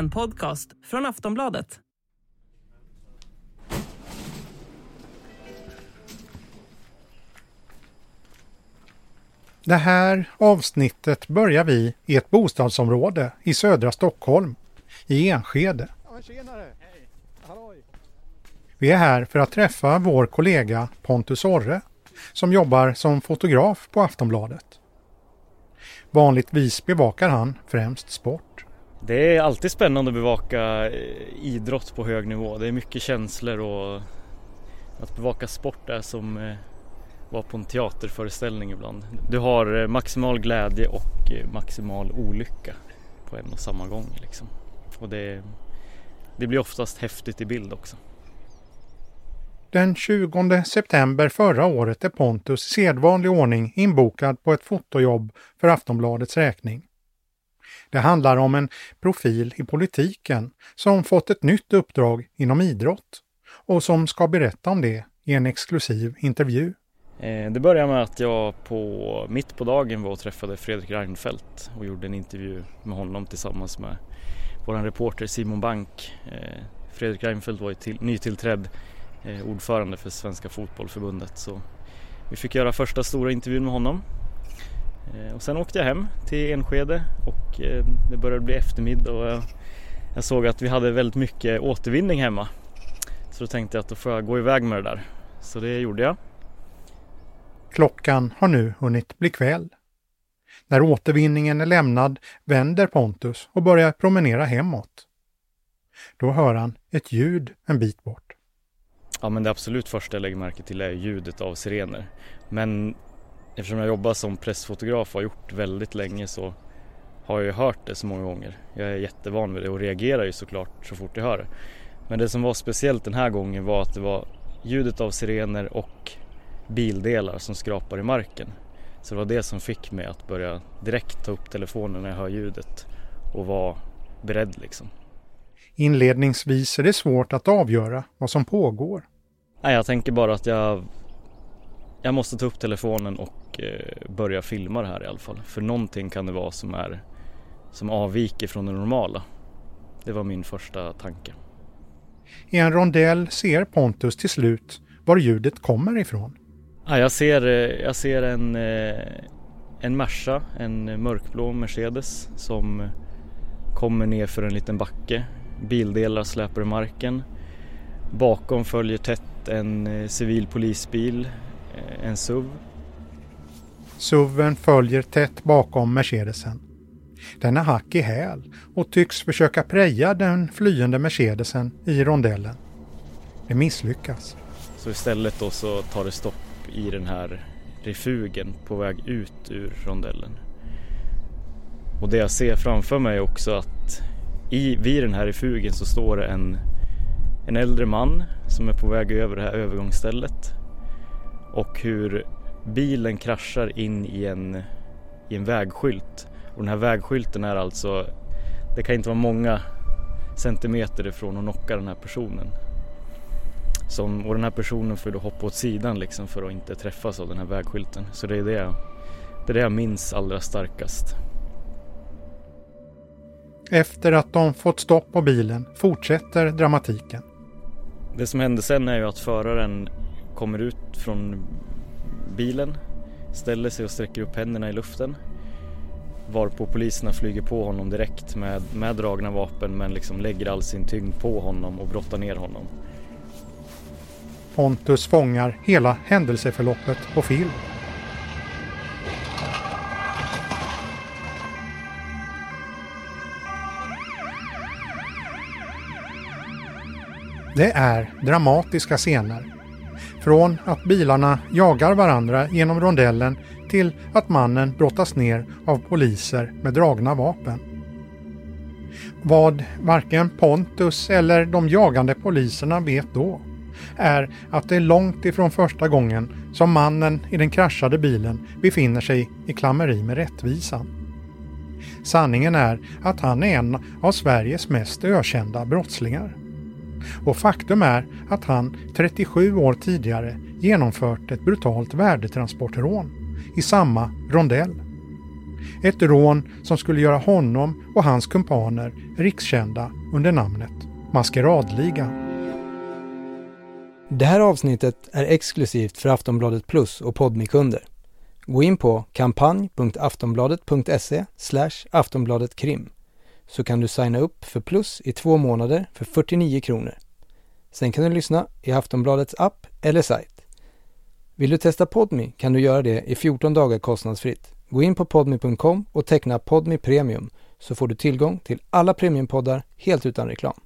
En podcast från Aftonbladet. Det här avsnittet börjar vi i ett bostadsområde i södra Stockholm, i Enskede. Vi är här för att träffa vår kollega Pontus Orre som jobbar som fotograf på Aftonbladet. Vanligtvis bevakar han främst sport. Det är alltid spännande att bevaka eh, idrott på hög nivå. Det är mycket känslor och att bevaka sport är som att vara på en teaterföreställning ibland. Du har eh, maximal glädje och maximal olycka på en och samma gång. Liksom. Och det, det blir oftast häftigt i bild också. Den 20 september förra året är Pontus i sedvanlig ordning inbokad på ett fotojobb för Aftonbladets räkning. Det handlar om en profil i politiken som fått ett nytt uppdrag inom idrott och som ska berätta om det i en exklusiv intervju. Eh, det började med att jag på, mitt på dagen var och träffade Fredrik Reinfeldt och gjorde en intervju med honom tillsammans med vår reporter Simon Bank. Eh, Fredrik Reinfeldt var ju till, nytillträdd eh, ordförande för Svenska Fotbollförbundet så vi fick göra första stora intervjun med honom. Och sen åkte jag hem till Enskede och det började bli eftermiddag och jag, jag såg att vi hade väldigt mycket återvinning hemma. Så då tänkte jag att då får jag gå iväg med det där. Så det gjorde jag. Klockan har nu hunnit bli kväll. När återvinningen är lämnad vänder Pontus och börjar promenera hemåt. Då hör han ett ljud en bit bort. Ja men det absolut första jag lägger märke till är ljudet av sirener. Men eftersom jag jobbar som pressfotograf och har gjort väldigt länge så har jag ju hört det så många gånger. Jag är jättevan vid det och reagerar ju såklart så fort jag hör det. Men det som var speciellt den här gången var att det var ljudet av sirener och bildelar som skrapar i marken. Så det var det som fick mig att börja direkt ta upp telefonen när jag hör ljudet och vara beredd liksom. Inledningsvis är det svårt att avgöra vad som pågår. Nej, jag tänker bara att jag, jag måste ta upp telefonen och eh, börja filma det här i alla fall. För någonting kan det vara som, är, som avviker från det normala. Det var min första tanke. I en rondell ser Pontus till slut var ljudet kommer ifrån. Ja, jag ser, eh, jag ser en, eh, en Merca, en mörkblå Mercedes som kommer ner för en liten backe. Bildelar släpar i marken. Bakom följer tätt en civil polisbil, en SUV. SUVen följer tätt bakom Mercedesen. Den är hack i häl och tycks försöka preja den flyende Mercedesen i rondellen. Det misslyckas. Så istället då så tar det stopp i den här refugen på väg ut ur rondellen. Och det jag ser framför mig är också att i, vid den här refugen så står det en, en äldre man som är på väg över det här övergångsstället. Och hur bilen kraschar in i en, i en vägskylt. Och den här vägskylten är alltså, det kan inte vara många centimeter ifrån att knocka den här personen. Som, och den här personen får då hoppa åt sidan liksom för att inte träffas av den här vägskylten. Så det är det, jag, det är det jag minns allra starkast. Efter att de fått stopp på bilen fortsätter dramatiken. Det som hände sen är ju att föraren kommer ut från bilen, ställer sig och sträcker upp händerna i luften. Varpå poliserna flyger på honom direkt med, med dragna vapen men liksom lägger all sin tyngd på honom och brottar ner honom. Pontus fångar hela händelseförloppet på film. Det är dramatiska scener. Från att bilarna jagar varandra genom rondellen till att mannen brottas ner av poliser med dragna vapen. Vad varken Pontus eller de jagande poliserna vet då är att det är långt ifrån första gången som mannen i den kraschade bilen befinner sig i klammeri med rättvisan. Sanningen är att han är en av Sveriges mest ökända brottslingar. Och faktum är att han 37 år tidigare genomfört ett brutalt värdetransportrån i samma rondell. Ett rån som skulle göra honom och hans kumpaner rikskända under namnet Maskeradligan. Det här avsnittet är exklusivt för Aftonbladet Plus och Podmikunder. Gå in på kampanj.aftonbladet.se aftonbladetkrim så kan du signa upp för Plus i två månader för 49 kronor. Sen kan du lyssna i Aftonbladets app eller sajt. Vill du testa Podmi kan du göra det i 14 dagar kostnadsfritt. Gå in på podmi.com och teckna Podmi Premium så får du tillgång till alla premiumpoddar helt utan reklam.